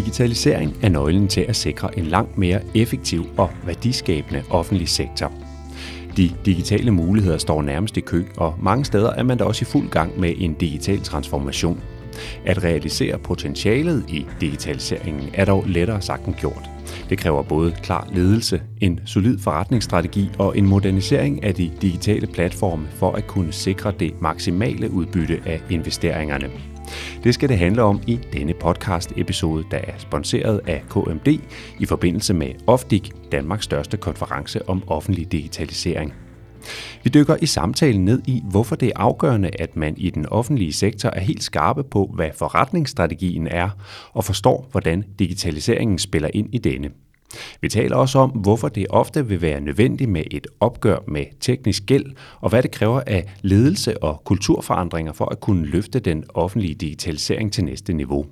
Digitalisering er nøglen til at sikre en langt mere effektiv og værdiskabende offentlig sektor. De digitale muligheder står nærmest i kø, og mange steder er man da også i fuld gang med en digital transformation. At realisere potentialet i digitaliseringen er dog lettere sagt end gjort. Det kræver både klar ledelse, en solid forretningsstrategi og en modernisering af de digitale platforme for at kunne sikre det maksimale udbytte af investeringerne. Det skal det handle om i denne podcast-episode, der er sponsoreret af KMD i forbindelse med OFDIG, Danmarks største konference om offentlig digitalisering. Vi dykker i samtalen ned i, hvorfor det er afgørende, at man i den offentlige sektor er helt skarpe på, hvad forretningsstrategien er, og forstår, hvordan digitaliseringen spiller ind i denne. Vi taler også om, hvorfor det ofte vil være nødvendigt med et opgør med teknisk gæld, og hvad det kræver af ledelse og kulturforandringer for at kunne løfte den offentlige digitalisering til næste niveau.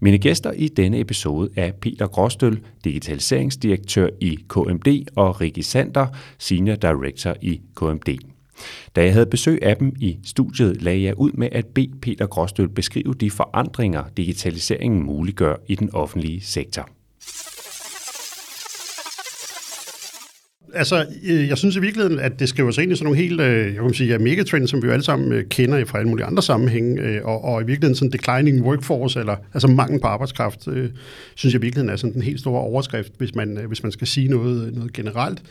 Mine gæster i denne episode er Peter Gråstøl, digitaliseringsdirektør i KMD, og Rikki Sander, senior director i KMD. Da jeg havde besøg af dem i studiet, lagde jeg ud med at bede Peter Gråstøl beskrive de forandringer, digitaliseringen muliggør i den offentlige sektor. Altså, øh, jeg synes i virkeligheden, at det skriver sig ind i sådan nogle helt, øh, jeg kan sige, ja, megatrends, som vi jo alle sammen øh, kender fra alle mulige andre sammenhænge, og, og i virkeligheden sådan declining workforce, eller altså mangel på arbejdskraft, synes jeg i virkeligheden er sådan en helt stor overskrift, hvis man, hvis man skal sige noget, noget generelt.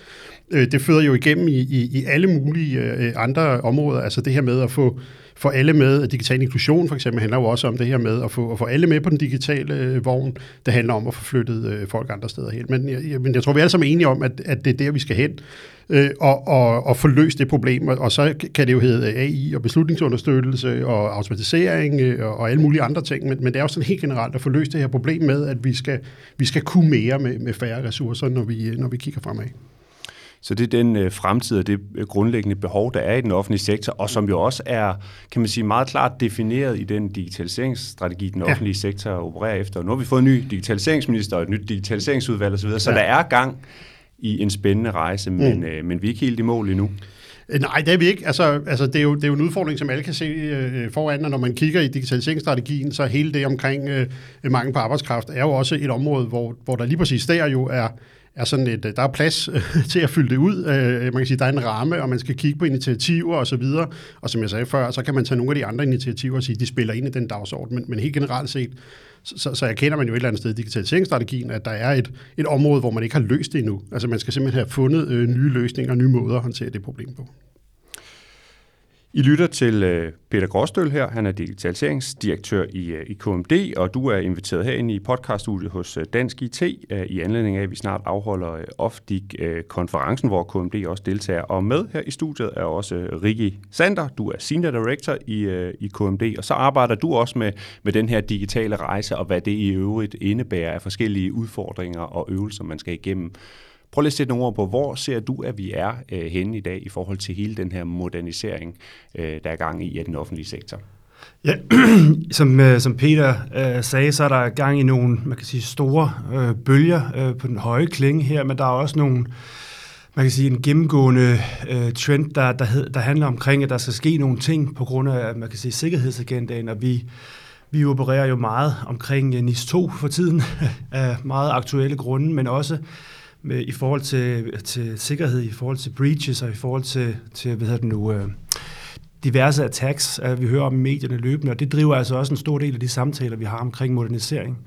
Det fører jo igennem i, i, i alle mulige andre områder, altså det her med at få få alle med. Digital inklusion for eksempel handler jo også om det her med at få, at få alle med på den digitale øh, vogn. Det handler om at få flyttet øh, folk andre steder hen. Men jeg, men jeg tror, vi er alle sammen enige om, at, at det er der, vi skal hen. Øh, og, og, og få løst det problem. Og så kan det jo hedde øh, AI og beslutningsunderstøttelse og automatisering øh, og, og alle mulige andre ting. Men, men det er jo sådan helt generelt at få løst det her problem med, at vi skal, vi skal kunne mere med, med færre ressourcer, når vi, øh, når vi kigger fremad. Så det er den øh, fremtid og det øh, grundlæggende behov, der er i den offentlige sektor, og som jo også er, kan man sige, meget klart defineret i den digitaliseringsstrategi, den offentlige ja. sektor opererer efter. Nu har vi fået en ny digitaliseringsminister og et nyt digitaliseringsudvalg osv., så ja. der er gang i en spændende rejse, men, mm. øh, men vi er ikke helt i mål endnu. Øh, nej, det er vi ikke. Altså, altså det, er jo, det er jo en udfordring, som alle kan se øh, foran, og når man kigger i digitaliseringsstrategien, så hele det omkring øh, mangel på arbejdskraft er jo også et område, hvor, hvor der lige præcis der jo er er sådan et, øh, der er plads til at fylde det ud. Øh, man kan sige, der er en ramme, og man skal kigge på initiativer og så videre. Og som jeg sagde før, så kan man tage nogle af de andre initiativer og sige, de spiller ind i den dagsorden. Men, men helt generelt set, så, så erkender man jo et eller andet sted i digitaliseringsstrategien, at der er et, et område, hvor man ikke har løst det endnu. Altså man skal simpelthen have fundet øh, nye løsninger og nye måder at håndtere det problem på. I lytter til øh, Peter Gråstøl her. Han er digitaliseringsdirektør i, øh, i KMD, og du er inviteret herinde i podcaststudiet hos øh, Dansk IT i anledning af, at vi snart afholder OFDIG-konferencen, hvor KMD også deltager. Og med her i studiet er også Rikki Sander. Du er Senior Director i, i KMD, og så arbejder du også med, med den her digitale rejse, og hvad det i øvrigt indebærer af forskellige udfordringer og øvelser, man skal igennem. Prøv lige at sætte nogle ord på, hvor ser du, at vi er øh, henne i dag i forhold til hele den her modernisering, øh, der er gang i af den offentlige sektor? Ja, som, øh, som Peter øh, sagde, så er der gang i nogle, man kan sige, store øh, bølger øh, på den høje klinge her, men der er også nogle, man kan sige, en gennemgående øh, trend, der, der, hed, der handler omkring, at der skal ske nogle ting på grund af, man kan sige, sikkerhedsagendaen, og vi, vi opererer jo meget omkring øh, NIS 2 for tiden, af meget aktuelle grunde, men også med, i forhold til, til sikkerhed, i forhold til breaches og i forhold til, til hvad hedder det nu, øh, diverse attacks, at vi hører om i medierne løbende, og det driver altså også en stor del af de samtaler, vi har omkring modernisering.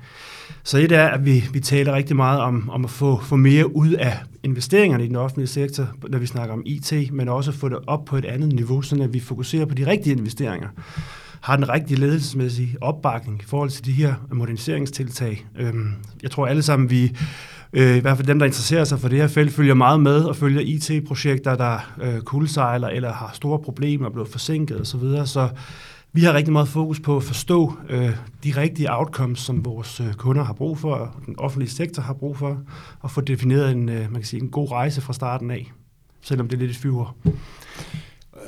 Så et er, at vi, vi taler rigtig meget om, om at få, få mere ud af investeringerne i den offentlige sektor, når vi snakker om IT, men også få det op på et andet niveau, så at vi fokuserer på de rigtige investeringer har den rigtige ledelsesmæssige opbakning i forhold til de her moderniseringstiltag. Øhm, jeg tror alle sammen, vi øh, i hvert fald dem, der interesserer sig for det her felt, følger meget med og følger IT-projekter, der øh, kuldsejler eller har store problemer og bliver forsinket osv. Så, videre. så vi har rigtig meget fokus på at forstå øh, de rigtige outcomes, som vores øh, kunder har brug for, og den offentlige sektor har brug for, og få defineret en, øh, man kan sige, en god rejse fra starten af. selvom det er lidt et fyre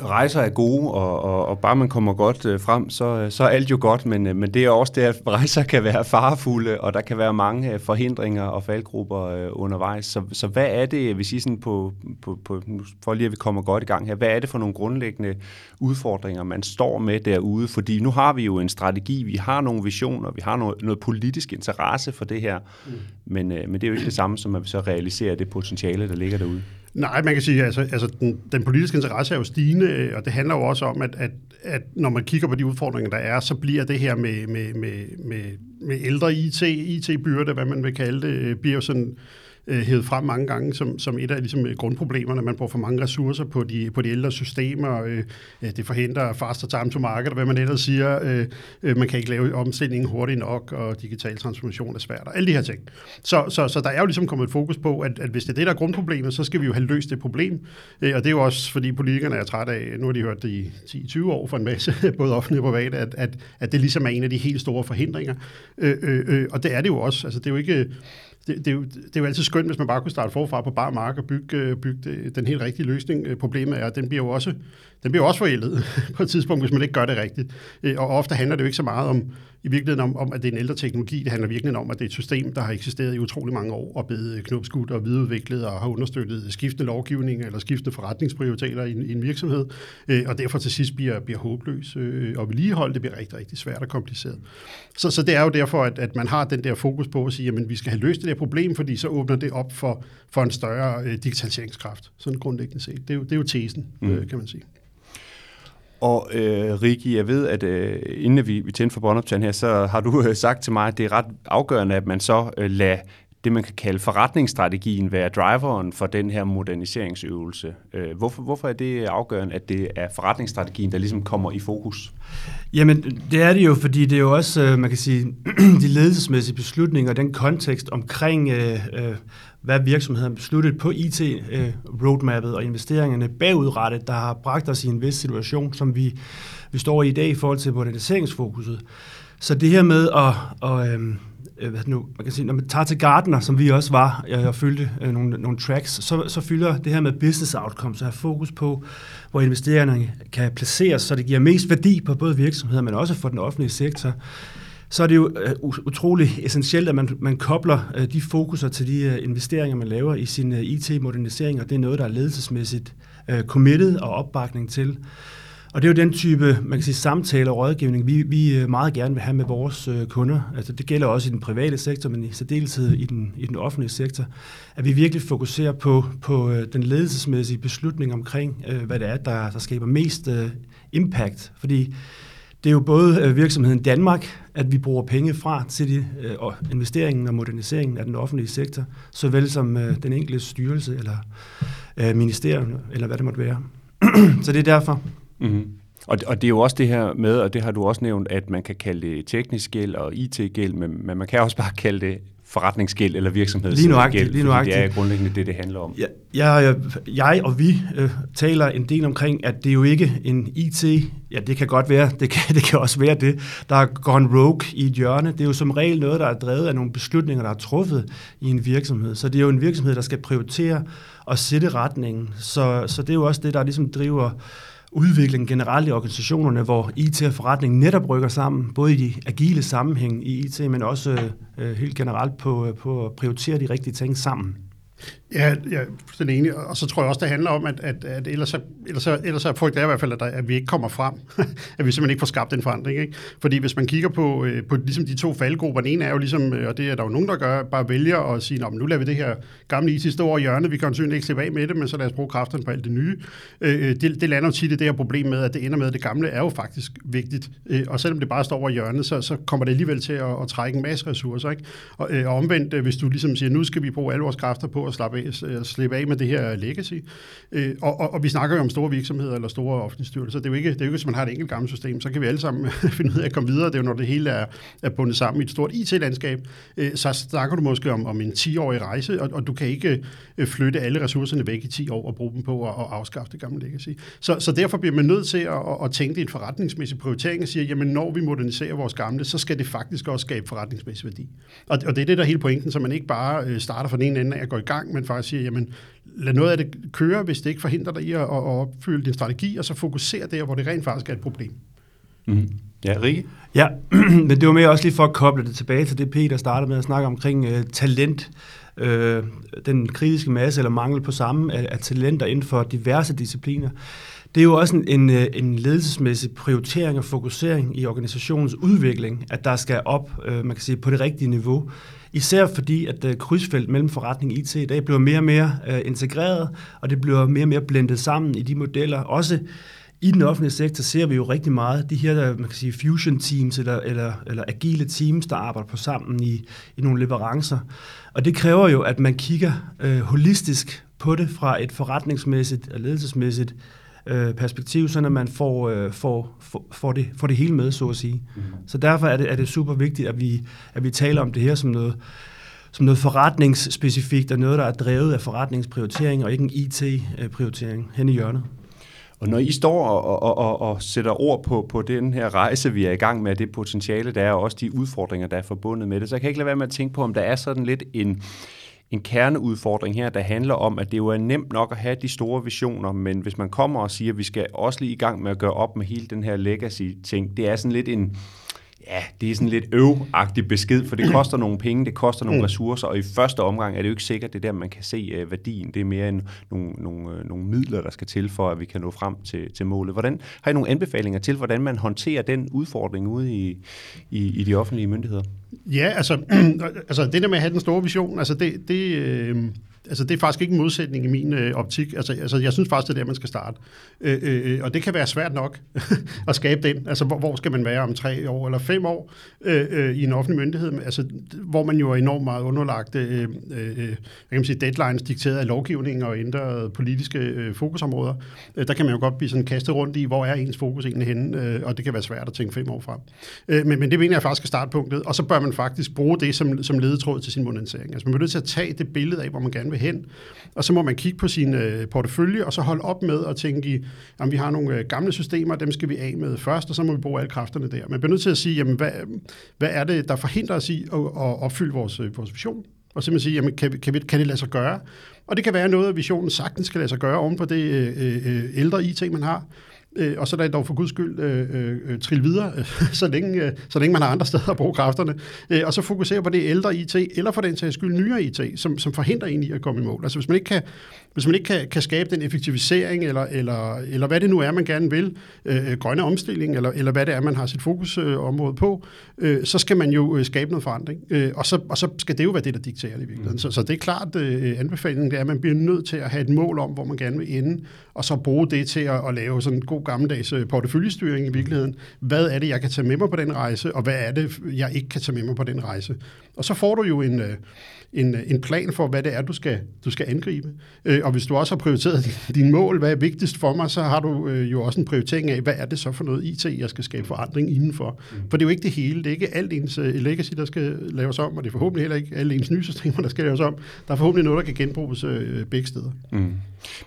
rejser er gode, og, og, og bare man kommer godt øh, frem, så, så er alt jo godt, men, øh, men det er også det, at rejser kan være farefulde, og der kan være mange øh, forhindringer og faldgrupper øh, undervejs. Så, så hvad er det, hvis I sådan på, på, på, for lige at vi kommer godt i gang her, hvad er det for nogle grundlæggende udfordringer, man står med derude? Fordi nu har vi jo en strategi, vi har nogle visioner, vi har noget, noget politisk interesse for det her, mm. men, øh, men det er jo ikke det samme som, at vi så realiserer det potentiale, der ligger derude. Nej, man kan sige, altså, altså den, den politiske interesse er jo stigende, øh, og det handler jo også om, at, at, at når man kigger på de udfordringer, der er, så bliver det her med, med, med, med, med ældre IT, IT-byrde, hvad man vil kalde det, øh, bliver jo sådan øh, hævet frem mange gange som, som et af ligesom, øh, grundproblemerne. Man bruger for mange ressourcer på de, på de ældre systemer. Øh, det forhindrer faster time to market, og hvad man ellers siger. Øh, øh man kan ikke lave omstillingen hurtigt nok, og digital transformation er svært, og alle de her ting. Så, så, så der er jo ligesom kommet et fokus på, at, at hvis det er det, der er grundproblemet, så skal vi jo have løst det problem. Øh, og det er jo også, fordi politikerne er trætte af, nu har de hørt det i 10-20 år fra en masse, både offentlige og private, at, at, at det ligesom er en af de helt store forhindringer. Øh, øh, øh og det er det jo også. Altså, det er jo ikke det, det, er jo, det er jo altid skønt, hvis man bare kunne starte forfra på bar mark og bygge, øh, bygge den helt rigtige løsning. Øh, problemet er, at den bliver jo også, den bliver også forældet på et tidspunkt, hvis man ikke gør det rigtigt. Øh, og ofte handler det jo ikke så meget om, i virkeligheden om, om, at det er en ældre teknologi. Det handler virkelig om, at det er et system, der har eksisteret i utrolig mange år og blevet knopskudt og videreudviklet og har understøttet skiftende lovgivning eller skiftende forretningsprioriteter i, i en virksomhed. Og derfor til sidst bliver, bliver håbløs. Og vedligehold, det bliver rigtig, rigtig svært og kompliceret. Så, så det er jo derfor, at, at man har den der fokus på at sige, at vi skal have løst det der problem, fordi så åbner det op for, for en større øh, digitaliseringskraft, sådan grundlæggende set. Det er jo, det er jo tesen, mm. øh, kan man sige. Og øh, Riki, jeg ved, at øh, inden vi, vi tændte for båndoptagen her, så har du øh, sagt til mig, at det er ret afgørende, at man så øh, lader det, man kan kalde forretningsstrategien, være driveren for den her moderniseringsøvelse. Øh, hvorfor, hvorfor er det afgørende, at det er forretningsstrategien, der ligesom kommer i fokus? Jamen, det er det jo, fordi det er jo også, øh, man kan sige, de ledelsesmæssige beslutninger, den kontekst omkring, øh, hvad virksomheden besluttet på IT-roadmappet og investeringerne bagudrettet, der har bragt os i en vis situation, som vi, vi står i i dag i forhold til moderniseringsfokuset. Så det her med at, at øhm, øh, hvad nu, man kan sige, når man tager til Gardner, som vi også var, jeg fyldte øh, nogle, nogle tracks, så, så fylder det her med business outcomes, at have fokus på, hvor investeringerne kan placeres, så det giver mest værdi på både virksomheder, men også for den offentlige sektor, så er det jo øh, utrolig essentielt, at man, man kobler øh, de fokuser til de øh, investeringer, man laver i sin øh, IT-modernisering, og det er noget, der er ledelsesmæssigt øh, committed og opbakning til. Og det er jo den type, man kan sige, samtale og rådgivning, vi, vi øh, meget gerne vil have med vores øh, kunder. Altså det gælder også i den private sektor, men i særdeleshed i den, i den offentlige sektor, at vi virkelig fokuserer på, på øh, den ledelsesmæssige beslutning omkring, hvad det er, der, der skaber mest impact. Fordi det er jo både virksomheden Danmark, at vi bruger penge fra til de, og investeringen og moderniseringen af den offentlige sektor, såvel som den enkelte styrelse eller ministerium, eller hvad det måtte være. Så det er derfor. Mm-hmm. Og, og det er jo også det her med, og det har du også nævnt, at man kan kalde det teknisk gæld og IT-gæld, men, men man kan også bare kalde det forretningsgæld eller virksomhedsgæld, lige lige nuagtigt. det er grundlæggende det, det handler om. Ja, jeg, jeg og vi øh, taler en del omkring, at det er jo ikke en IT, ja det kan godt være, det kan, det kan også være det, der går en rogue i et hjørne. Det er jo som regel noget, der er drevet af nogle beslutninger, der er truffet i en virksomhed. Så det er jo en virksomhed, der skal prioritere og sætte retningen. Så, så det er jo også det, der ligesom driver udvikling generelt i organisationerne, hvor IT og forretning netop rykker sammen, både i de agile sammenhæng i IT, men også øh, øh, helt generelt på, øh, på at prioritere de rigtige ting sammen. Ja, jeg er fuldstændig enig. Og så tror jeg også, det handler om, at, at, at ellers, så, ellers, så, ellers så frygt er i hvert fald, at, der, at vi ikke kommer frem. at vi simpelthen ikke får skabt den forandring. Ikke? Fordi hvis man kigger på, øh, på ligesom de to faldgrupper, den ene er jo ligesom, øh, og det er der jo nogen, der gør, bare vælger at sige, nu lader vi det her gamle IT stå over hjørnet, vi kan jo ikke slippe af med det, men så lad os bruge kræfterne på alt det nye. Øh, øh, det, det lander jo tit i det her problem med, at det ender med, at det gamle er jo faktisk vigtigt. Og selvom det bare står over hjørnet, så, så kommer det alligevel til at, at trække en masse ressourcer. Ikke? Og, og omvendt, hvis du ligesom siger, nu skal vi bruge alle vores kræfter på at slappe af, at slippe af med det her legacy. Øh, og, og, og vi snakker jo om store virksomheder eller store offentlige styrelser. Det er jo ikke, det er jo ikke hvis man har et enkelt gammelt system, så kan vi alle sammen finde ud af at komme videre. Det er jo, når det hele er, er bundet sammen i et stort IT-landskab. Øh, så snakker du måske om, om en 10-årig rejse, og, og du kan ikke øh, flytte alle ressourcerne væk i 10 år og bruge dem på at, at afskaffe det gamle legacy. Så, så derfor bliver man nødt til at, at tænke i en forretningsmæssig prioritering og sige, jamen når vi moderniserer vores gamle, så skal det faktisk også skabe forretningsmæssig værdi. Og, og det er det, der er hele pointen, så man ikke bare øh, starter fra den ene ende af at gå i gang, men faktisk siger, jamen lad noget af det køre, hvis det ikke forhindrer dig i at, at opfylde din strategi, og så fokusere der, hvor det rent faktisk er et problem. Mm. Ja, Rikke? Ja, men det var mere også lige for at koble det tilbage til det, Peter startede med at snakke omkring uh, talent. Uh, den kritiske masse eller mangel på samme af, af talenter inden for diverse discipliner. Det er jo også en, en, øh, en ledelsesmæssig prioritering og fokusering i organisationens udvikling, at der skal op, uh, man kan sige, på det rigtige niveau. Især fordi, at øh, krydsfelt mellem forretning og IT i dag bliver mere og mere øh, integreret, og det bliver mere og mere blendet sammen i de modeller. Også i den offentlige sektor ser vi jo rigtig meget de her, øh, man kan sige, fusion teams eller, eller, eller agile teams, der arbejder på sammen i, i nogle leverancer. Og det kræver jo, at man kigger øh, holistisk på det fra et forretningsmæssigt og ledelsesmæssigt øh, perspektiv, så at man får, øh, får, får, får, det, får det hele med, så at sige. Mm. Så derfor er det, er det super vigtigt, at vi, at vi taler om det her som noget, som noget forretningsspecifikt, og noget, der er drevet af forretningsprioritering, og ikke en IT-prioritering hen i hjørnet. Og når I står og, og, og, og sætter ord på, på den her rejse, vi er i gang med, det potentiale, der er, og også de udfordringer, der er forbundet med det, så jeg kan ikke lade være med at tænke på, om der er sådan lidt en, en kerneudfordring her, der handler om, at det jo er nemt nok at have de store visioner, men hvis man kommer og siger, at vi skal også lige i gang med at gøre op med hele den her legacy-ting, det er sådan lidt en ja, det er sådan lidt øvagtig besked, for det koster nogle penge, det koster nogle mm. ressourcer, og i første omgang er det jo ikke sikkert, det der, man kan se uh, værdien. Det er mere en, nogle, nogle, uh, nogle midler, der skal til, for at vi kan nå frem til, til målet. Hvordan Har I nogle anbefalinger til, hvordan man håndterer den udfordring ude i, i, i de offentlige myndigheder? Ja, altså, altså det der med at have den store vision, altså det, det øh altså det er faktisk ikke en modsætning i min øh, optik. Altså, altså jeg synes faktisk, det er der, man skal starte. Øh, øh, øh og det kan være svært nok at skabe den. Altså hvor, hvor skal man være om tre år eller fem år øh, øh, i en offentlig myndighed? Altså, hvor man jo er enormt meget underlagt øh, øh, øh kan man sige, deadlines dikteret af lovgivning og ændrede politiske øh, fokusområder. Øh, der kan man jo godt blive sådan kastet rundt i, hvor er ens fokus egentlig henne, øh, og det kan være svært at tænke fem år frem. Øh, men, men det mener jeg faktisk er startpunktet, og så bør man faktisk bruge det som, som ledetråd til sin modernisering. Altså man bliver nødt til at tage det billede af, hvor man gerne vil vil hen. Og så må man kigge på sin øh, portefølje, og så holde op med at tænke i, at vi har nogle øh, gamle systemer, dem skal vi af med først, og så må vi bruge alle kræfterne der. Man bliver nødt til at sige, jamen, hvad, hvad er det, der forhindrer os i at, at opfylde vores, øh, vores vision? Og simpelthen sige, jamen, kan, kan, vi, kan det lade sig gøre? Og det kan være noget, at visionen sagtens skal lade sig gøre oven på det øh, øh, øh ældre IT, man har øh, og så lad dog for guds skyld øh, øh, øh trille videre, så, længe, øh, så længe man har andre steder at bruge kræfterne, øh, og så fokusere på det ældre IT, eller for den sags skyld nyere IT, som, som forhindrer en i at komme i mål. Altså hvis man ikke kan, hvis man ikke kan, kan skabe den effektivisering, eller, eller, eller hvad det nu er, man gerne vil, øh, grønne omstilling, eller, eller hvad det er, man har sit fokusområde øh, på, øh, så skal man jo øh, skabe noget forandring. Øh, og, så, og så skal det jo være det, der dikterer det i virkeligheden. Mm. Så, så det er klart, øh, anbefalingen det er, at man bliver nødt til at have et mål om, hvor man gerne vil ende, og så bruge det til at, at lave sådan en god gammeldags øh, porteføljestyring i virkeligheden. Hvad er det, jeg kan tage med mig på den rejse, og hvad er det, jeg ikke kan tage med mig på den rejse? Og så får du jo en, øh, en, en plan for, hvad det er, du skal, du skal angribe. Øh, og hvis du også har prioriteret dine mål, hvad er vigtigst for mig, så har du øh, jo også en prioritering af, hvad er det så for noget IT, jeg skal skabe forandring indenfor. Mm. For det er jo ikke det hele. Det er ikke alt ens øh, legacy, der skal laves om, og det er forhåbentlig heller ikke alle ens nye systemer, der skal laves om. Der er forhåbentlig noget, der kan genbruges øh, begge steder. Mm.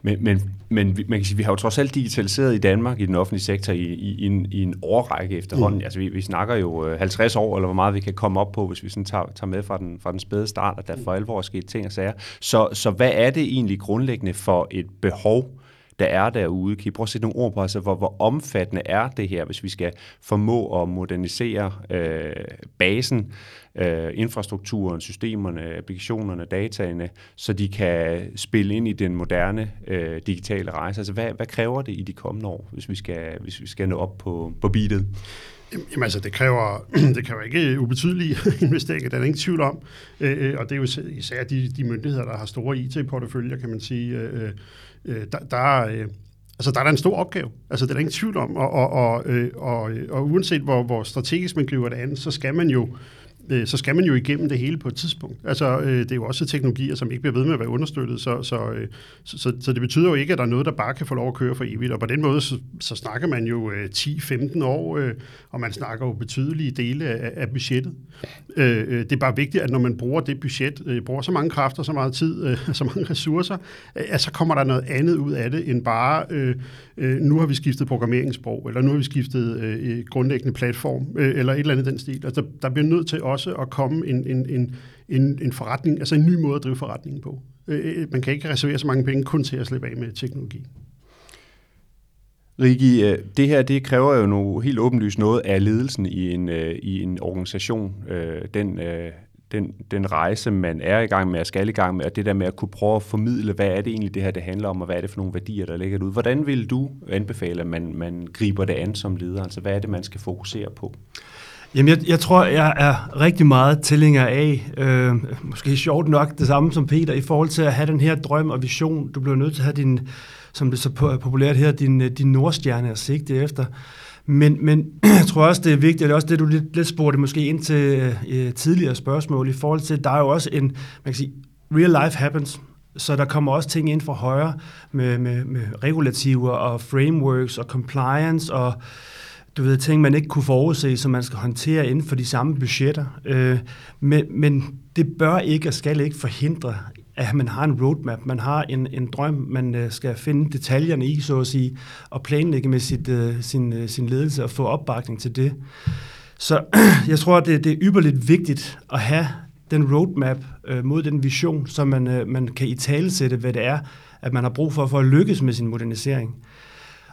Men, men, men man kan sige, vi har jo trods alt digitaliseret i Danmark i den offentlige sektor i, i, i, en, i en årrække efterhånden. Mm. Altså vi, vi snakker jo 50 år, eller hvor meget vi kan komme op på, hvis vi sådan tager, tager med fra den, fra den spæde start, at der for alvor er sket ting og sager. Så, så hvad er det egentlig grundlæggende for et behov, der er derude? Kan I prøve at sætte nogle ord på, altså hvor, hvor omfattende er det her, hvis vi skal formå at modernisere øh, basen, øh, infrastrukturen, systemerne, applikationerne, dataene, så de kan spille ind i den moderne øh, digitale rejse? Altså hvad, hvad kræver det i de kommende år, hvis vi skal, hvis vi skal nå op på, på beatet? Jamen altså, det kræver, det kræver ikke ubetydelige investeringer, der er ingen tvivl om. Øh, øh, og det er jo især de, de myndigheder, der har store IT-porteføljer, kan man sige. Øh, øh øh, der, der, øh, altså, der er der en stor opgave. Altså, det er der ingen tvivl om. Og, og, og, øh, og, øh, og uanset hvor, hvor strategisk man griber det an, så skal man jo øh, Øh, så skal man jo igennem det hele på et tidspunkt. Altså, øh, det er jo også teknologier, som ikke bliver ved med at være understøttet, så, så, øh, så, så, så det betyder jo ikke, at der er noget, der bare kan få lov at køre for evigt, og på den måde, så, så snakker man jo øh, 10-15 år, øh, og man snakker jo betydelige dele af, af budgettet. Øh, øh, det er bare vigtigt, at når man bruger det budget, øh, bruger så mange kræfter, så meget tid, øh, så mange ressourcer, øh, at så kommer der noget andet ud af det, end bare, øh, øh, nu har vi skiftet programmeringssprog, eller nu har vi skiftet øh, øh grundlæggende platform, øh, eller et eller andet den stil. Altså, der, der bliver nødt til også at komme en, en, en, en, en forretning, altså en ny måde at drive forretningen på. Øh, øh man kan ikke reservere så mange penge kun til at slippe af med teknologi. Rigi, øh, det her det kræver jo noget helt åbenlyst noget af ledelsen i en, øh, i en organisation. Den, den, den rejse, man er i gang med og skal i gang med, og det der med at kunne prøve at formidle, hvad er det egentlig, det her det handler om, og hvad er det for nogle værdier, der ligger ud. Hvordan vil du anbefale, at man, man griber det an som leder? Altså, hvad er det, man skal fokusere på? Jamen, jeg, jeg tror, jeg er rigtig meget tilhænger af, øh, måske sjovt nok det samme som Peter, i forhold til at have den her drøm og vision. Du bliver nødt til at have din, som det så populært her, din, øh, din nordstjerne at sigte efter. Men, men jeg tror også, det er vigtigt, og det er også det, du lidt, lidt spurgte måske ind til øh, tidligere spørgsmål, i forhold til, der er jo også en, man kan sige, real life happens, så der kommer også ting ind fra højre med, med, med regulativer og frameworks og compliance og du ved, ting, man ikke kunne forudse, som man skal håndtere inden for de samme budgetter. Øh, men, men det bør ikke og skal ikke forhindre, at man har en roadmap, man har en, en drøm, man øh, skal finde detaljerne i, så at sige, og planlægge med sit, øh, sin, øh, sin ledelse og få opbakning til det. Så jeg tror, det, det er ypperligt vigtigt at have den roadmap øh, mod den vision, så man, øh, man kan i talesætte, hvad det er, at man har brug for for at lykkes med sin modernisering.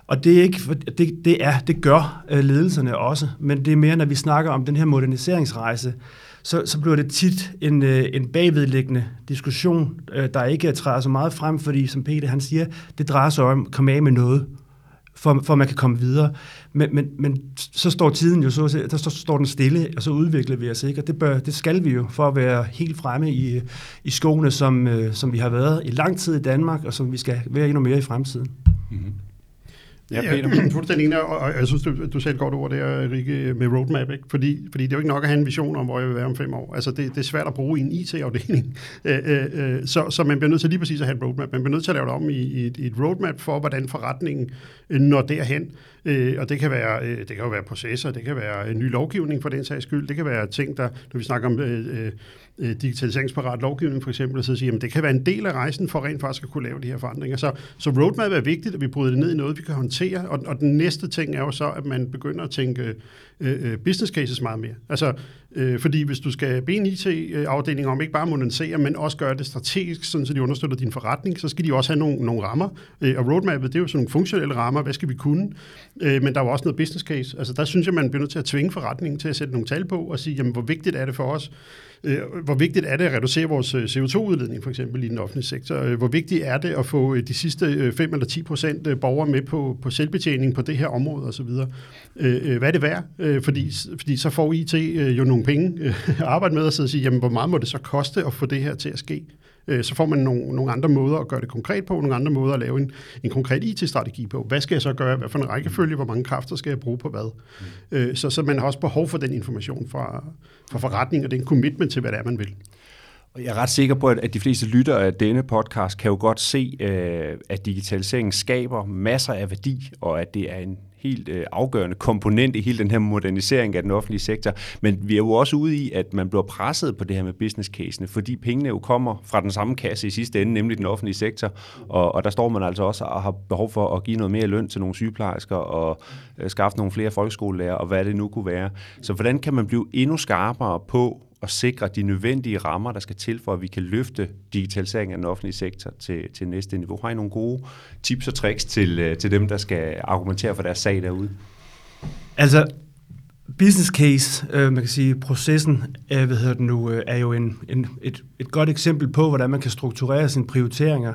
Og det, er ikke, det, det, er, det gør øh, ledelserne også, men det er mere, når vi snakker om den her moderniseringsrejse, så, så bliver det tit en, øh, en bagvedliggende diskussion, øh, der ikke træder så meget frem, fordi som Peter han siger, det drejer sig om at komme af med noget, for, for man kan komme videre. Men, men, men så står tiden jo, så, der står, står den stille, og så udvikler vi os ikke, og det, bør, det skal vi jo, for at være helt fremme i, i skoene, som, som vi har været i lang tid i Danmark, og som vi skal være endnu mere i fremtiden. Mm-hmm. Ja, Peter. Ja, fuldstændig og, og jeg synes, du, du et godt ord der, Rikke, med roadmap, ikke? Fordi, fordi det er jo ikke nok at have en vision om, hvor jeg vil være om fem år. Altså, det, det er svært at bruge i en IT-afdeling. Øh, øh, øh, så, så man bliver nødt til lige præcis at have et roadmap. Man bliver nødt til at lave det om i, i, et, i et roadmap for, hvordan forretningen når derhen. og det kan, være, det kan jo være processer, det kan være en ny lovgivning for den sags skyld, det kan være ting, der, når vi snakker om øh, øh, digitaliseringsparat lovgivning for eksempel, så sige, at det kan være en del af rejsen for rent faktisk at kunne lave de her forandringer. Så, så roadmap er vigtigt, at vi bryder det ned i noget, vi kan håndtere, og, og den næste ting er jo så, at man begynder at tænke øh, øh business cases meget mere. Altså, øh, fordi hvis du skal bede en IT-afdeling om ikke bare modernisere, men også gøre det strategisk, sådan så de understøtter din forretning, så skal de også have nogle, nogle rammer. Øh, og roadmapet, det er jo sådan nogle funktionelle rammer, hvad skal vi kunne? Øh, men der er jo også noget business case. Altså, der synes jeg, man bliver nødt til at tvinge forretningen til at sætte nogle tal på og sige, jamen, hvor vigtigt er det for os, Øh, hvor vigtigt er det at reducere vores øh, CO2-udledning, for eksempel i den offentlige sektor? Øh, hvor vigtigt er det at få de sidste 5 eller 10 procent borgere med på, på selvbetjening på det her område osv.? Hvad er det værd? Fordi, fordi så får IT jo nogle penge at arbejde med, og så sige, jamen, hvor meget må det så koste at få det her til at ske? Øh, så får man nogle, nogle andre måder at gøre det konkret på, nogle andre måder at lave en, en konkret IT-strategi på. Hvad skal jeg så gøre? Hvad for en rækkefølge? Hvor mange kræfter skal jeg bruge på hvad? Mm. Så, så man har også behov for den information fra, fra forretning og den commitment til, hvad det er, man vil. Jeg er ret sikker på, at de fleste lyttere af denne podcast kan jo godt se, øh, at digitaliseringen skaber masser af værdi, og at det er en helt øh, afgørende komponent i hele den her modernisering af den offentlige sektor. Men vi er jo også ude i, at man bliver presset på det her med business casene, fordi pengene jo kommer fra den samme kasse i sidste ende, nemlig den offentlige sektor. Og, og der står man altså også og har behov for at give noget mere løn til nogle sygeplejersker og øh, skaffe nogle flere folkeskolelærer og hvad det nu kunne være. Så hvordan kan man blive endnu skarpere på, at sikre de nødvendige rammer, der skal til for, at vi kan løfte digitaliseringen af den offentlige sektor til, til næste niveau. Har I nogle gode tips og tricks til, øh, til dem, der skal argumentere for deres sag derude? Altså, business case, øh, man kan sige, processen øh, hvad hedder det nu, øh, er jo en, en, et, et godt eksempel på, hvordan man kan strukturere sine prioriteringer.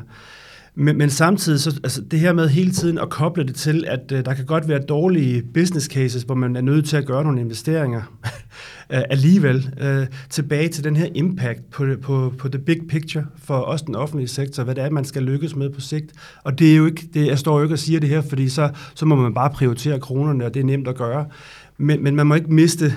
Men, men samtidig, så, altså det her med hele tiden at koble det til, at øh, der kan godt være dårlige business cases, hvor man er nødt til at gøre nogle investeringer øh, alligevel, øh, tilbage til den her impact på, på, på the big picture for os den offentlige sektor, hvad det er, man skal lykkes med på sigt. Og det er jo ikke, det, jeg står jo ikke og siger det her, fordi så, så må man bare prioritere kronerne, og det er nemt at gøre. Men, men man må ikke miste,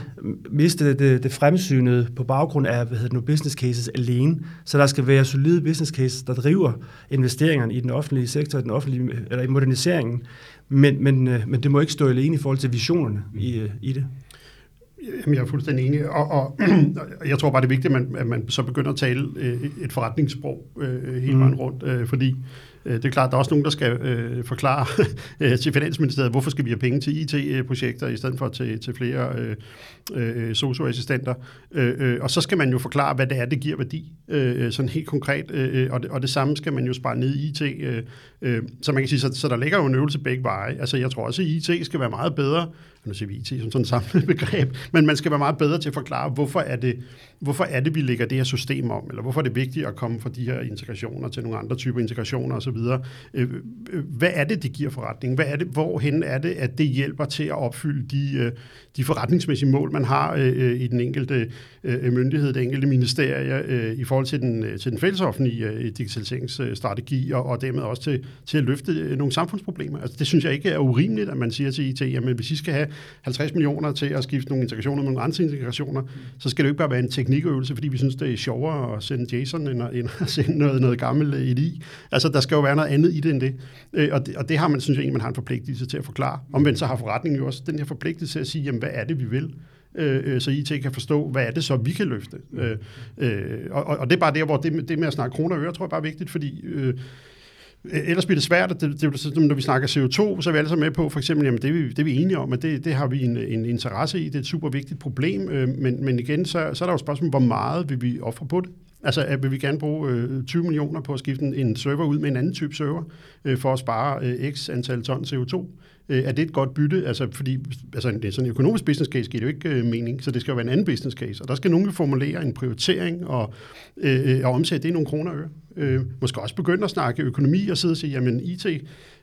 miste det, det fremsynede på baggrund af hvad hedder det nu, business cases alene. Så der skal være solide business cases, der driver investeringerne i den offentlige sektor, den offentlige, eller i moderniseringen. Men, men, øh, men det må ikke stå alene i forhold til visionerne i, øh, i det. Jamen, jeg er fuldstændig enig, og, og jeg tror bare, det er vigtigt, at man, at man så begynder at tale øh, et forretningssprog øh, hele vejen mm. rundt, øh, fordi Øh, det er klart, der er også nogen, der skal øh, forklare øh, til Finansministeriet, hvorfor skal vi have penge til IT-projekter i stedet for til, til flere øh, øh, socioassistenter. Øh, øh, og så skal man jo forklare, hvad det er, det giver værdi, øh, sådan helt konkret. Øh, øh og, det, og det samme skal man jo spare ned i IT. Øh, øh, så man kan sige, så, så der ligger jo en øvelse begge veje. Altså jeg tror også, at IT skal være meget bedre nu siger vi IT som sådan et samlet begreb, men man skal være meget bedre til at forklare, hvorfor er, det, hvorfor er det, vi lægger det her system om, eller hvorfor er det vigtigt at komme fra de her integrationer til nogle andre typer integrationer osv. Øh, øh, hvad er det, det giver forretning? Hvad er det, hvorhen er det, at det hjælper til at opfylde de, øh, de forretningsmæssige mål, man har i den enkelte myndighed, det enkelte ministerie, i forhold til den, til den fællesoffentlige digitaliseringsstrategi, og, og dermed også til, til at løfte nogle samfundsproblemer. Altså, det synes jeg ikke er urimeligt, at man siger til IT, jamen hvis I skal have 50 millioner til at skifte nogle integrationer med nogle andre integrationer, så skal det jo ikke bare være en teknikøvelse, fordi vi synes, det er sjovere at sende JSON, end at, end at sende noget, noget gammelt øh, i. Altså, der skal jo være noget andet i det end det. Øh, og det, og det har man, synes jeg, man har en forpligtelse til at forklare. Omvendt så har forretningen jo også den her forpligtelse til at sige, jamen, hvad er det, vi vil? Øh, øh så IT kan forstå, hvad er det så, vi kan løfte. Øh, og, og det er bare der, hvor det, det med at snakke kroner og øre, tror jeg bare er vigtigt, fordi Øh, ellers bliver det svært, det, det, det, når vi snakker CO2, så er vi alle sammen med på, for eksempel, jamen det, vi, det er vi enige om, at det, det har vi en, en interesse i, det er et super vigtigt problem, øh, men, men igen, så, så er der jo spørgsmålet, hvor meget vil vi ofre på det? Altså, vil vi gerne bruge øh, 20 millioner på at skifte en server ud med en anden type server, øh, for at spare øh, x antal ton CO2? Øh, er det et godt bytte? Altså, fordi altså, det er sådan en økonomisk business case giver det jo ikke øh, mening, så det skal jo være en anden business case. Og der skal nogen formulere en prioritering og, øh, øh, og omsætte det i nogle kroner og øre. Øh, måske også begynde at snakke økonomi og sidde og sige, jamen IT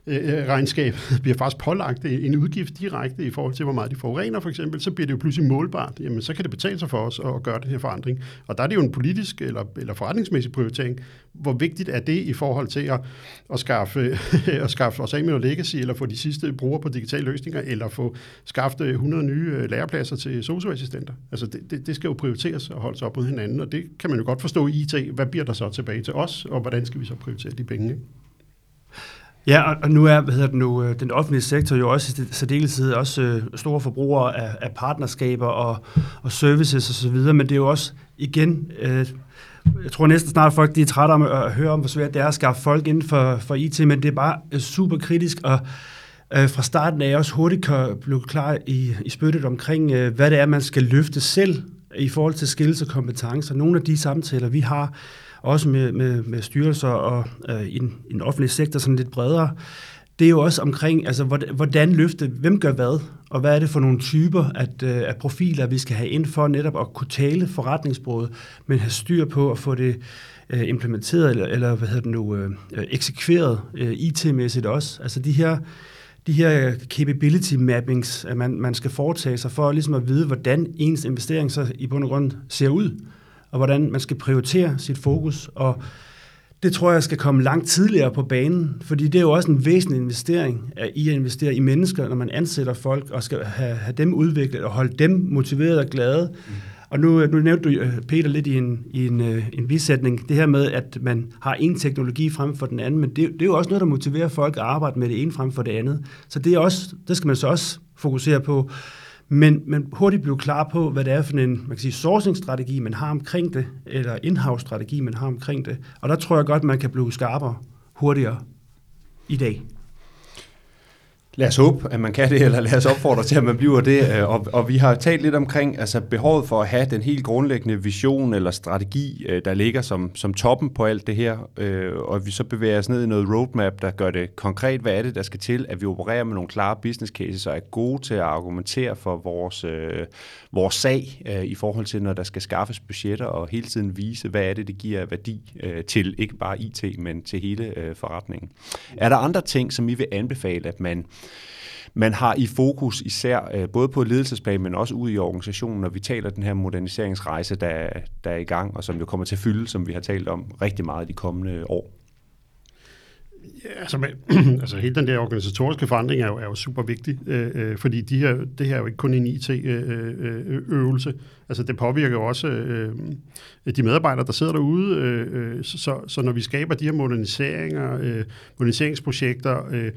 Øh, øh, regnskab bliver faktisk pålagt en udgift direkte i forhold til, hvor meget de forurener for eksempel, så bliver det jo pludselig målbart. Jamen, så kan det betale sig for os at gøre den her forandring. Og der er det jo en politisk eller, eller forretningsmæssig prioritering. Hvor vigtigt er det i forhold til at, at, skaffe, at skaffe os af med noget legacy, eller få de sidste brugere på digitale løsninger, eller få skaffet 100 nye øh, lærepladser til socioassistenter? Altså, det, det, det skal jo prioriteres og holdes op mod hinanden, og det kan man jo godt forstå i IT. Hvad bliver der så tilbage til os, og hvordan skal vi så prioritere de penge? Ikke? Ja, og nu er hvad hedder det nu, øh, den offentlige sektor jo også i særdeleshed også øh, store forbrugere af, af partnerskaber og, og services osv., men det er jo også igen, øh, jeg tror næsten snart folk de er trætte om at høre om, hvor svært det er at skaffe folk inden for, for IT, men det er bare øh, super kritisk, og øh, fra starten af jeg også hurtigt kan blive klar i, i spyttet omkring, øh, hvad det er, man skal løfte selv i forhold til skills og kompetencer. Nogle af de samtaler, vi har, også med, med, med styrelser og øh, i, den, i den offentlige sektor sådan lidt bredere, det er jo også omkring, altså, hvordan løfte, hvem gør hvad, og hvad er det for nogle typer at, øh, af profiler, vi skal have ind for netop at kunne tale forretningsbruget, men have styr på at få det øh, implementeret, eller, eller hvad hedder det nu, øh, eksekveret øh, IT-mæssigt også. Altså de her, de her capability mappings, at man, man skal foretage sig for ligesom at vide, hvordan ens investering så i bund og grund ser ud og hvordan man skal prioritere sit fokus, og det tror jeg skal komme langt tidligere på banen, fordi det er jo også en væsentlig investering i at investere i mennesker, når man ansætter folk og skal have, have dem udviklet og holde dem motiveret og glade. Mm. Og nu, nu nævnte du, øh, Peter, lidt i en, i en, øh, en bisætning, det her med, at man har en teknologi frem for den anden, men det, det er jo også noget, der motiverer folk at arbejde med det ene frem for det andet. Så det, er også, det skal man så også fokusere på men, men hurtigt blive klar på, hvad det er for en man kan sige, sourcing-strategi, man har omkring det, eller in-house-strategi, man har omkring det. Og der tror jeg godt, man kan blive skarpere hurtigere i dag. Lad os håbe, at man kan det, eller lad os opfordre til, at man bliver det. Øh, og, og vi har talt lidt omkring altså behovet for at have den helt grundlæggende vision eller strategi, øh, der ligger som, som toppen på alt det her. Øh, og vi så bevæger os ned i noget roadmap, der gør det konkret. Hvad er det, der skal til, at vi opererer med nogle klare business cases og er gode til at argumentere for vores, vores sag i forhold til, når der skal skaffes budgetter og hele tiden vise, hvad er det, det giver værdi til ikke bare IT, men til hele forretningen. Er der andre ting, som I vil anbefale, at man man har i fokus især øh, både på ledelsesplan, men også ude i organisationen, når vi taler den her moderniseringsrejse, der, der er i gang, og som jo kommer til at fylde, som vi har talt om rigtig meget de kommende år. Ja, altså, men, altså hele den der organisatoriske forandring er jo, er jo super vigtig, øh, øh, fordi de her, det her er jo ikke kun en IT-øvelse. Øh, øh, øh altså det påvirker jo også øh, de medarbejdere, der sidder derude. Øh, øh så, så når vi skaber de her moderniseringer, øh, moderniseringsprojekter, øh,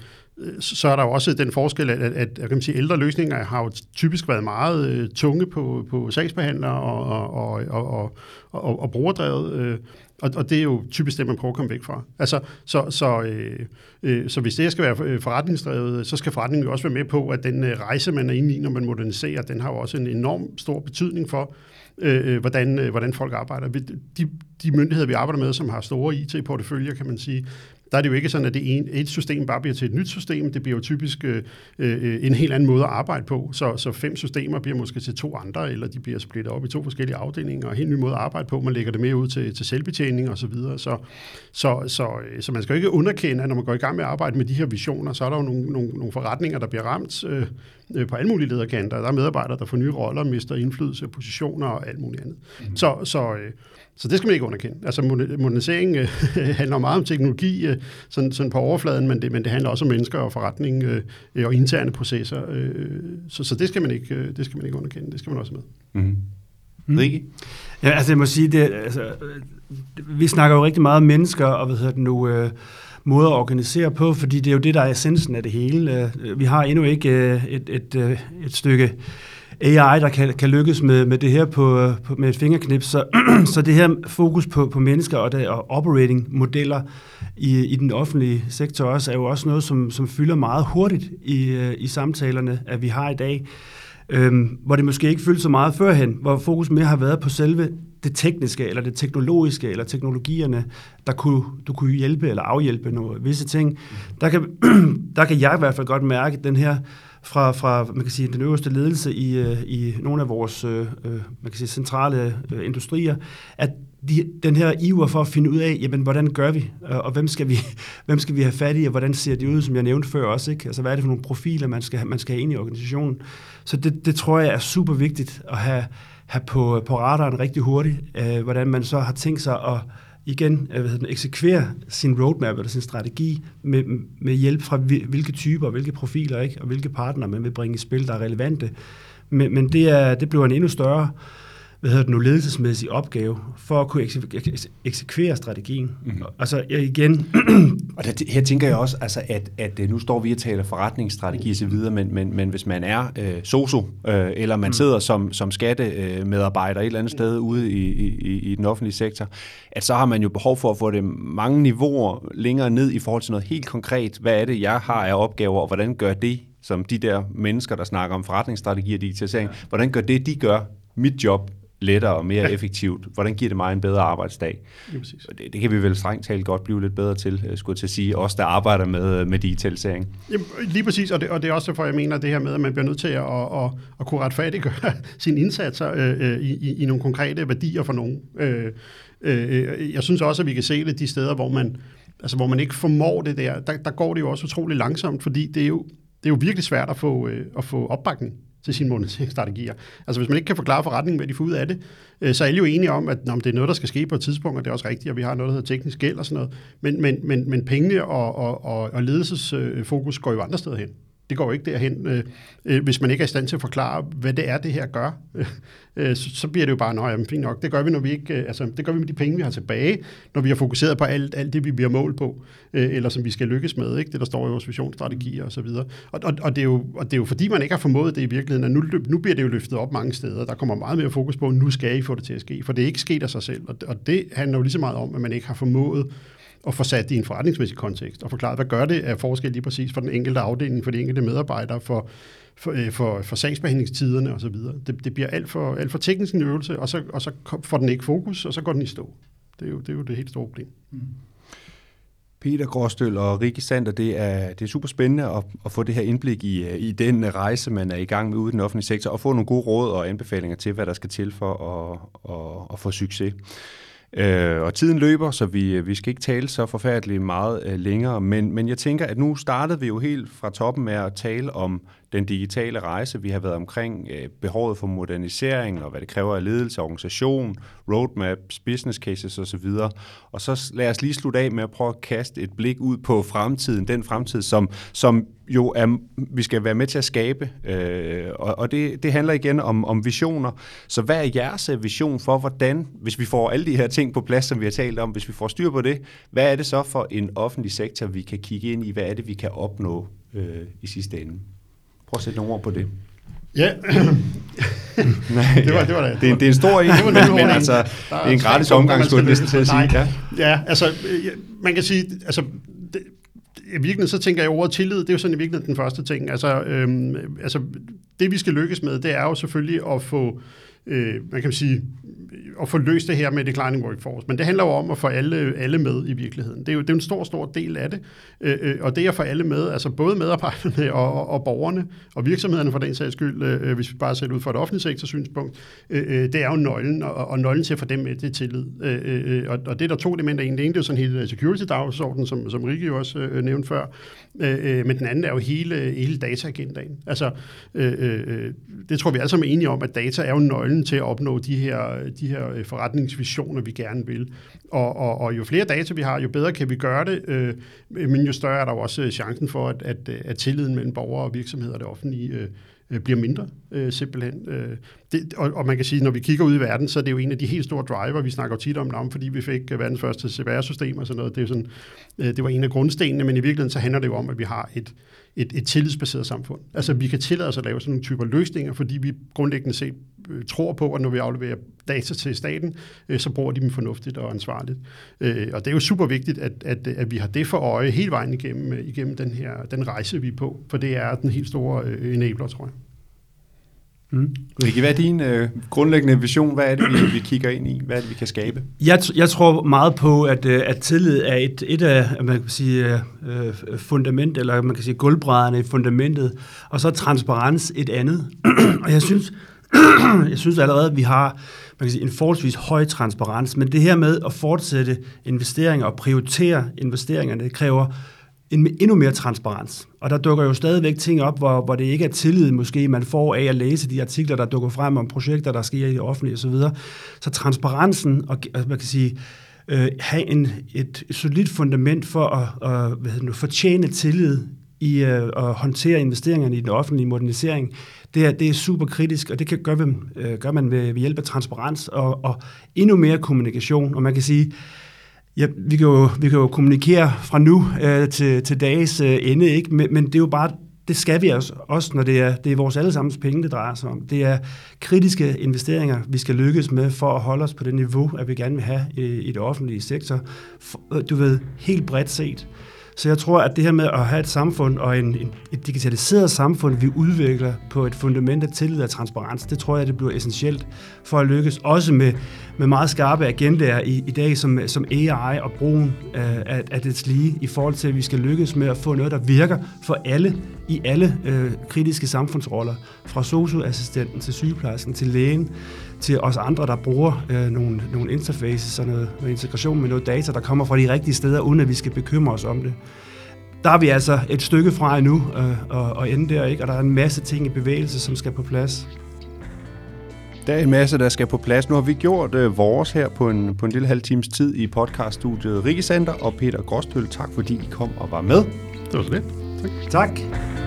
så er der jo også den forskel, at, at at kan sige, ældre løsninger har jo typisk været meget øh, tunge på, på sagsbehandlere og, og, og, og, og, og brugerdrevet. Øh, Og, og det er jo typisk det, man prøver at komme væk fra. Altså, så, så, øh, øh, så hvis det skal være øh, forretningsdrevet, så skal forretningen jo også være med på, at den øh, rejse, man er inde i, når man moderniserer, den har jo også en enorm stor betydning for, øh, øh hvordan, øh, hvordan folk arbejder. De, de myndigheder, vi arbejder med, som har store IT-porteføljer, kan man sige, der er det jo ikke sådan, at det en, et system bare bliver til et nyt system. Det bliver jo typisk øh, øh, en helt anden måde at arbejde på. Så, så fem systemer bliver måske til to andre, eller de bliver splittet op i to forskellige afdelinger, og en helt ny måde at arbejde på. Man lægger det mere ud til, til selvbetjening osv. Så, videre. så, så, så, så man skal jo ikke underkende, at når man går i gang med at arbejde med de her visioner, så er der jo nogle, nogle, nogle forretninger, der bliver ramt øh, øh på alle mulige lederkanter. Der er medarbejdere, der får nye roller, mister indflydelse, positioner og alt muligt andet. Mm. Så, så øh, så det skal man ikke underkende. Altså modernisering øh, handler meget om teknologi, øh, sådan, sådan på overfladen, men det, men det handler også om mennesker og forretning øh, og interne processer. Øh, så, så det skal man ikke, øh, det skal man ikke underkende. Det skal man også med. Mm. Mm. Rikke? Ja, altså jeg må sige, det, altså, vi snakker jo rigtig meget om mennesker, og hvad hedder det nu, øh, måder at organisere på, fordi det er jo det, der er essensen af det hele. Øh, vi har endnu ikke øh, et, et, et, et stykke AI, der kan, kan lykkes med, med det her på, på, med et fingerknip. Så, så det her fokus på, på mennesker og, der, og operating-modeller i, i den offentlige sektor også, er jo også noget, som, som fylder meget hurtigt i, øh, i samtalerne, at vi har i dag. Øhm, hvor det måske ikke fyldte så meget førhen, hvor fokus mere har været på selve det tekniske, eller det teknologiske, eller teknologierne, der kunne, du kunne hjælpe eller afhjælpe nogle visse ting. Der kan, der kan jeg i hvert fald godt mærke den her fra, fra man kan sige, den øverste ledelse i, øh, i nogle af vores øh, øh, man kan sige, centrale øh, industrier, at de, den her iver for at finde ud af, jamen, hvordan gør vi, øh, og hvem skal vi, hvem skal vi have fat i, og hvordan ser de ud, som jeg nævnte før også, ikke? Altså, hvad er det for nogle profiler, man skal, man skal have ind i organisationen. Så det, det tror jeg er super vigtigt at have, have på, på radaren rigtig hurtigt, øh, hvordan man så har tænkt sig at igen øh, hvad hedder den, eksekvere sin roadmap eller sin strategi med, med hjælp fra hvilke typer, hvilke profiler ikke, og hvilke partnere man vil bringe i spil, der er relevante. Men, men det, er, det bliver en endnu større øh, hvad hedder det nu, ledelsesmæssig opgave for at kunne eksekvere strategien. Mm-hmm. Altså igen... og der, her tænker jeg også, altså, at, at øh, nu står vi og taler forretningsstrategi osv., men, men, men hvis man er øh, soso, øh, eller man mm. sidder som, som skattemedarbejder et eller andet sted ude i, i, i den offentlige sektor, at så har man jo behov for at få det mange niveauer længere ned i forhold til noget helt konkret. Hvad er det, jeg har af opgaver, og hvordan gør det som de der mennesker, der snakker om forretningsstrategi og digitalisering, ja. hvordan gør det, de gør, mit job lettere og mere effektivt? Hvordan giver det mig en bedre arbejdsdag? Ja, præcis. Det, det kan vi vel strengt talt godt blive lidt bedre til, øh, skulle jeg til at sige, os der arbejder med, øh, med digitalisering. Jamen, lige præcis, og det, og det er også derfor, jeg mener det her med, at man bliver nødt til at, at, at, at kunne retfærdiggøre sine indsatser øh, øh, i, i nogle konkrete værdier for nogen. Øh, øh, jeg synes også, at vi kan se det de steder, hvor man, altså, hvor man ikke formår det der. der. Der går det jo også utrolig langsomt, fordi det er jo, det er jo virkelig svært at få, øh, at få opbakning til sine monetiseringsstrategier. Altså hvis man ikke kan forklare forretningen, hvad de får ud af det, øh, så er alle jo enige om, at om det er noget, der skal ske på et tidspunkt, og det er også rigtigt, og vi har noget, der hedder teknisk gæld og sådan noget. Men, men, men, men pengene og, og, og, og ledelsesfokus går jo andre steder hen. Det går jo ikke derhen, øh, øh, hvis man ikke er i stand til at forklare, hvad det er, det her gør. Øh, så, så bliver det jo bare, nej, fint nok, det gør vi, når vi ikke, øh, altså, det gør vi med de penge, vi har tilbage, når vi har fokuseret på alt, alt det, vi bliver mål på, øh, eller som vi skal lykkes med, ikke? det der står i vores visionsstrategier og så videre. Og, og, og, det er jo, og det er jo fordi, man ikke har formået det i virkeligheden, at nu, nu bliver det jo løftet op mange steder. Der kommer meget mere fokus på, at nu skal I få det til at ske, for det er ikke sket af sig selv. Og, og det handler jo lige så meget om, at man ikke har formået og få sat i en forretningsmæssig kontekst, og forklare, hvad gør det af forskel lige præcis for den enkelte afdeling, for de enkelte medarbejdere, for, for, øh, for, for sagsbehandlingstiderne osv. Det, det bliver alt for, alt for teknisk en øvelse, og så, og så får den ikke fokus, og så går den i stå. Det er jo det, er jo det helt store problem. Mm. Peter Gråstøl og Rikke Sander, det er, det er super spændende at, at få det her indblik i, øh, i den rejse, man er i gang med ude i den offentlige sektor, og få nogle gode råd og anbefalinger til, hvad der skal til for at, at, at få succes. Øh, og tiden løber, så vi, øh, vi skal ikke tale så forfærdeligt meget øh, længere, men, men jeg tænker, at nu startede vi jo helt fra toppen med at tale om den digitale rejse. Vi har været omkring øh, behovet for modernisering og hvad det kræver af ledelse, organisation, roadmaps, business cases osv. Og så lad os lige slutte af med at prøve at kaste et blik ud på fremtiden, den fremtid, som, som jo er, vi skal være med til at skabe. Øh, og og det, det handler igen om, om visioner. Så hvad er jeres øh, vision for, hvordan, hvis vi får alle de her ting på plads, som vi har talt om, hvis vi får styr på det, hvad er det så for en offentlig sektor, vi kan kigge ind i? Hvad er det, vi kan opnå øh, i sidste ende? Prøv at sætte nogle ord på det. Ja, Nej, det, var, det, var det. Det, er, det er en stor en, men, men altså, det er en gratis omgang, skulle jeg næsten til at sige. Ja. ja, altså, man kan sige, altså, det, i virkeligheden så tænker jeg over tillid, det er jo sådan i virkeligheden den første ting. Altså, øhm, altså det vi skal lykkes med, det er jo selvfølgelig at få, øh, Øh, man kan sige, at få løst det her med declining workforce. Men det handler jo om at få alle, alle med i virkeligheden. Det er jo det er en stor, stor del af det. Øh, øh, og det at få alle med, altså både medarbejderne og, og, og borgerne, og virksomhederne for den sags skyld, øh, øh hvis vi bare ser ud fra et offentligt sektor synspunkt, øh, det er jo nøglen, og, og nøglen til at få dem med, det er tillid. Øh, og, og det er der to elementer egentlig. Det ene det er jo sådan hele security-dagsordenen, som, som Rikke jo også øh, nævnte før, øh, øh, men den anden er jo hele, hele dataagendaen. Altså, øh, øh, det tror vi alle sammen er enige om, at data er jo nøglen til at opnå de her, de her øh, forretningsvisioner, vi gerne vil. Og, og, og jo flere data vi har, jo bedre kan vi gøre det, øh, men jo større er der også øh, chancen for, at, at, øh, at tilliden mellem borgere og virksomheder og det offentlige øh, øh, bliver mindre, øh, simpelthen. Øh, det, og, og man kan sige, når vi kigger ud i verden, så er det jo en af de helt store driver, vi snakker tit om, om fordi vi fik verdens første CBR-system og sådan noget. Det, er sådan, øh, det var en af grundstenene, men i virkeligheden så handler det jo om, at vi har et, et, et tillidsbaseret samfund. Altså vi kan tillade os at lave sådan nogle typer løsninger, fordi vi grundlæggende set øh, tror på, at når vi afleverer data til staten, øh, så bruger de dem fornuftigt og ansvarligt. Øh, og det er jo super vigtigt, at, at, at vi har det for øje hele vejen igennem, øh, igennem den her den rejse, vi er på, for det er den helt store øh, enabler, tror jeg. Mm. Rikke, hvad er din øh, grundlæggende vision? Hvad er det, vi, vi kigger ind i? Hvad er det, vi kan skabe? Jeg, jeg tror meget på, at, øh, at tillid er et, et af man kan sige, øh, fundament, eller man kan sige gulvbrædderne i fundamentet, og så transparens et andet. og jeg synes, jeg synes allerede, at vi har man kan sige, en forholdsvis høj transparens, men det her med at fortsætte investeringer og prioritere investeringerne, det kræver en, endnu mere transparens. Og der dukker jo stadigvæk ting op, hvor, hvor det ikke er tillid, måske man får af at læse de artikler, der dukker frem om projekter, der sker i det offentlige osv. Så, så transparensen og altså, man kan sige, øh, have en, et, et solidt fundament for at, at hvad hedder det, fortjene tillid i øh, at håndtere investeringerne i den offentlige modernisering, det er, det er super kritisk, og det kan gøre, øh, gør man ved, ved hjælp af transparens og, og endnu mere kommunikation. Og man kan sige, Ja, vi kan jo, vi kan jo kommunikere fra nu øh, til, til dages øh, ende, ikke? Men, men det er jo bare, det skal vi også, også når det er, det er vores allesammens penge, det drejer sig om. Det er kritiske investeringer, vi skal lykkes med for at holde os på det niveau, at vi gerne vil have i, i det offentlige sektor. For, øh, du ved, helt bredt set. Så jeg tror, at det her med at have et samfund og en, en, et digitaliseret samfund, vi udvikler på et fundament af tillid og transparens, det tror jeg, det bliver essentielt for at lykkes. Også med, med meget skarpe agendaer i, i dag, som, som AI og brugen øh, af, af dets lige, i forhold til, at vi skal lykkes med at få noget, der virker for alle i alle øh, kritiske samfundsroller. Fra socioassistenten til sygeplejersken til lægen til os andre, der bruger øh, nogle, nogle interfaces og noget, noget integration med noget data, der kommer fra de rigtige steder, uden at vi skal bekymre os om det. Der er vi altså et stykke fra endnu øh, og, og ende der, ikke? og der er en masse ting i bevægelse, som skal på plads. Der er en masse, der skal på plads. Nu har vi gjort øh, vores her på en, på en lille halv times tid i podcaststudiet Rikke Center og Peter Grostøl. Tak fordi I kom og var med. Det var så lidt. Tak. tak.